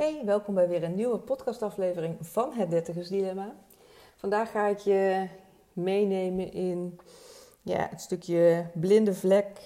Hey, welkom bij weer een nieuwe podcastaflevering van Het Dertigers Dilemma. Vandaag ga ik je meenemen in ja, het stukje blinde vlek.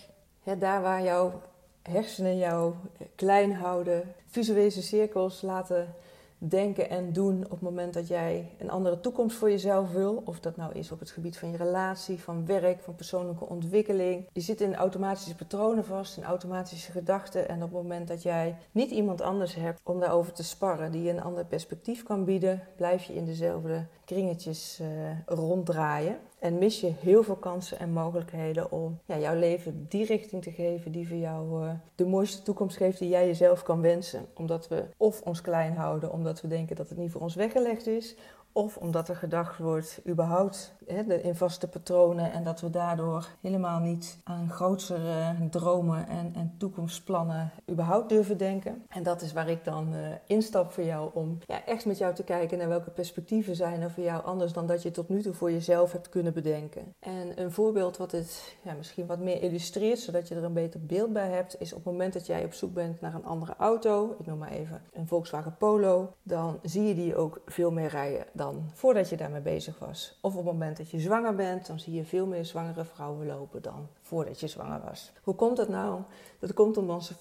daar waar jouw hersenen jou klein houden, visuele cirkels laten denken en doen op het moment dat jij een andere toekomst voor jezelf wil. Of dat nou is op het gebied van je relatie, van werk, van persoonlijke ontwikkeling. Je zit in automatische patronen vast, in automatische gedachten. En op het moment dat jij niet iemand anders hebt om daarover te sparren, die je een ander perspectief kan bieden, blijf je in dezelfde kringetjes uh, ronddraaien. En mis je heel veel kansen en mogelijkheden om ja, jouw leven die richting te geven die voor jou uh, de mooiste toekomst geeft die jij jezelf kan wensen. Omdat we of ons klein houden, omdat we denken dat het niet voor ons weggelegd is, of omdat er gedacht wordt, überhaupt hè, in vaste patronen en dat we daardoor helemaal niet aan grotere dromen en, en toekomstplannen überhaupt durven denken. En dat is waar ik dan uh, instap voor jou om ja, echt met jou te kijken naar welke perspectieven zijn er voor jou anders dan dat je tot nu toe voor jezelf hebt kunnen bedenken. En een voorbeeld wat het ja, misschien wat meer illustreert, zodat je er een beter beeld bij hebt, is op het moment dat jij op zoek bent naar een andere auto, ik noem maar even een Volkswagen Polo, dan zie je die ook veel meer rijden voordat je daarmee bezig was. Of op het moment dat je zwanger bent, dan zie je veel meer zwangere vrouwen lopen dan voordat je zwanger was. Hoe komt dat nou? Dat komt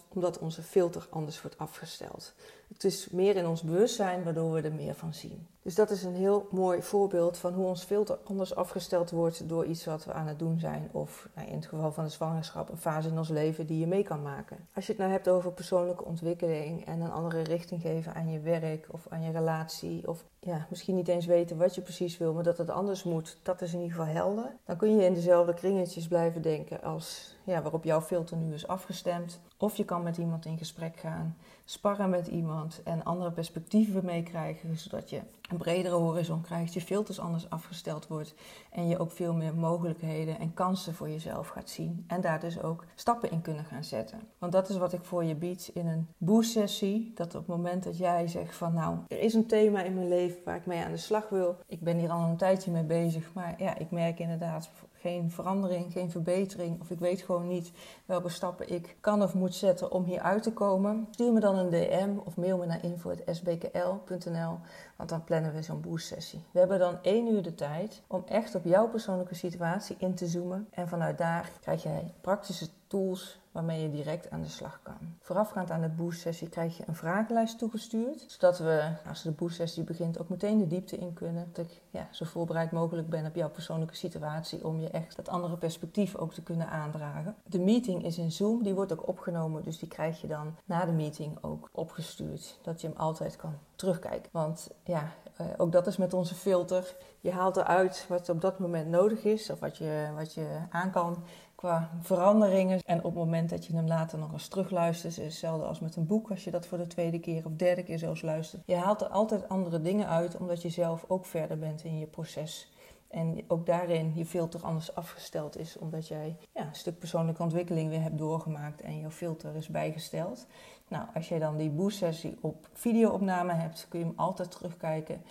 omdat onze filter anders wordt afgesteld. Het is meer in ons bewustzijn waardoor we er meer van zien. Dus dat is een heel mooi voorbeeld van hoe ons filter anders afgesteld wordt door iets wat we aan het doen zijn. Of nou, in het geval van de zwangerschap, een fase in ons leven die je mee kan maken. Als je het nou hebt over persoonlijke ontwikkeling en een andere richting geven aan je werk of aan je relatie. Of ja, misschien niet eens weten wat je precies wil, maar dat het anders moet, dat is in ieder geval helder. Dan kun je in dezelfde kringetjes blijven denken als ja, waarop jouw filter nu is afgestemd. Of je kan met iemand in gesprek gaan, sparren met iemand en andere perspectieven meekrijgen, zodat je een bredere horizon krijgt, je filters anders afgesteld wordt en je ook veel meer mogelijkheden en kansen voor jezelf gaat zien. En daar dus ook stappen in kunnen gaan zetten. Want dat is wat ik voor je bied in een boost-sessie. Dat op het moment dat jij zegt van nou, er is een thema in mijn leven waar ik mee aan de slag wil. Ik ben hier al een tijdje mee bezig, maar ja, ik merk inderdaad geen verandering, geen verbetering. Of ik weet gewoon niet welke stappen ik kan of moet zetten om hier uit te komen. Stuur me dan een DM of mail me naar info.sbkl.nl. Want dan plannen we zo'n boost sessie. We hebben dan één uur de tijd om echt op jouw persoonlijke situatie in te zoomen. En vanuit daar krijg jij praktische tools waarmee je direct aan de slag kan. Voorafgaand aan de boost-sessie krijg je een vragenlijst toegestuurd, zodat we, als de boost-sessie begint, ook meteen de diepte in kunnen. Dat ik ja, zo voorbereid mogelijk ben op jouw persoonlijke situatie, om je echt dat andere perspectief ook te kunnen aandragen. De meeting is in Zoom, die wordt ook opgenomen, dus die krijg je dan na de meeting ook opgestuurd, dat je hem altijd kan terugkijken. Want ja, ook dat is met onze filter. Je haalt eruit wat op dat moment nodig is, of wat je, wat je aan kan qua veranderingen. En op het moment dat je hem later nog eens terugluistert, is hetzelfde als met een boek, als je dat voor de tweede keer of derde keer zelfs luistert. Je haalt er altijd andere dingen uit, omdat je zelf ook verder bent in je proces. En ook daarin je filter anders afgesteld is, omdat jij ja, een stuk persoonlijke ontwikkeling weer hebt doorgemaakt en jouw filter is bijgesteld. Nou, als je dan die boost-sessie op videoopname hebt, kun je hem altijd terugkijken.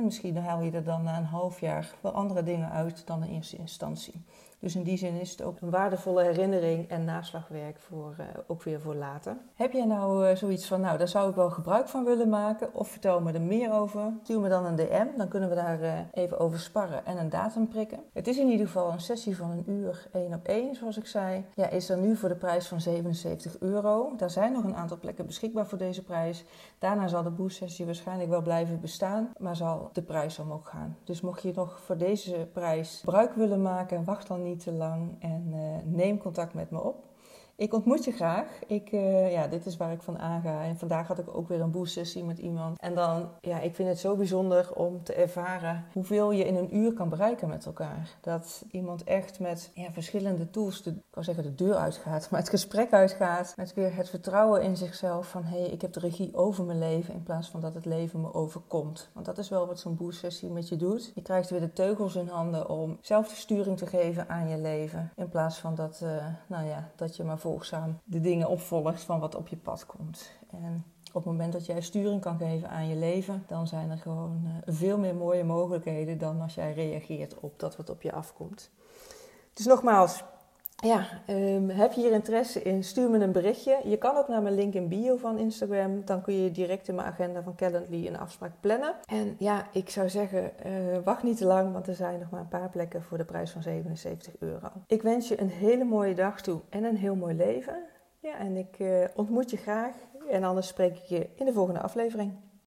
En misschien haal je er dan na een half jaar wel andere dingen uit dan in eerste instantie. Dus in die zin is het ook een waardevolle herinnering en naslagwerk voor, uh, ook weer voor later. Heb jij nou uh, zoiets van, nou daar zou ik wel gebruik van willen maken of vertel me er meer over? Stuur me dan een DM, dan kunnen we daar uh, even over sparren en een datum prikken. Het is in ieder geval een sessie van een uur, één op één zoals ik zei. Ja, is er nu voor de prijs van 77 euro. Daar zijn nog een aantal plekken beschikbaar voor deze prijs. Daarna zal de boost sessie waarschijnlijk wel blijven bestaan, maar zal de prijs omhoog gaan. Dus mocht je nog voor deze prijs gebruik willen maken, wacht dan niet te lang en uh, neem contact met me op. Ik ontmoet je graag. Ik, uh, ja, dit is waar ik van aanga. En vandaag had ik ook weer een boost sessie met iemand. En dan, ja, ik vind het zo bijzonder om te ervaren hoeveel je in een uur kan bereiken met elkaar. Dat iemand echt met ja, verschillende tools, de, ik kan zeggen de deur uitgaat, maar het gesprek uitgaat. Met weer het vertrouwen in zichzelf van, hé, hey, ik heb de regie over mijn leven in plaats van dat het leven me overkomt. Want dat is wel wat zo'n boost sessie met je doet. Je krijgt weer de teugels in handen om zelf de sturing te geven aan je leven. In plaats van dat, uh, nou ja, dat je maar voor de dingen opvolgt van wat op je pad komt. En op het moment dat jij sturing kan geven aan je leven, dan zijn er gewoon uh, veel meer mooie mogelijkheden dan als jij reageert op dat wat op je afkomt. Dus nogmaals, ja, ehm, heb je hier interesse in? Stuur me een berichtje. Je kan ook naar mijn link in bio van Instagram. Dan kun je direct in mijn agenda van Calendly een afspraak plannen. En ja, ik zou zeggen, uh, wacht niet te lang, want er zijn nog maar een paar plekken voor de prijs van 77 euro. Ik wens je een hele mooie dag toe en een heel mooi leven. Ja, en ik uh, ontmoet je graag. En anders spreek ik je in de volgende aflevering.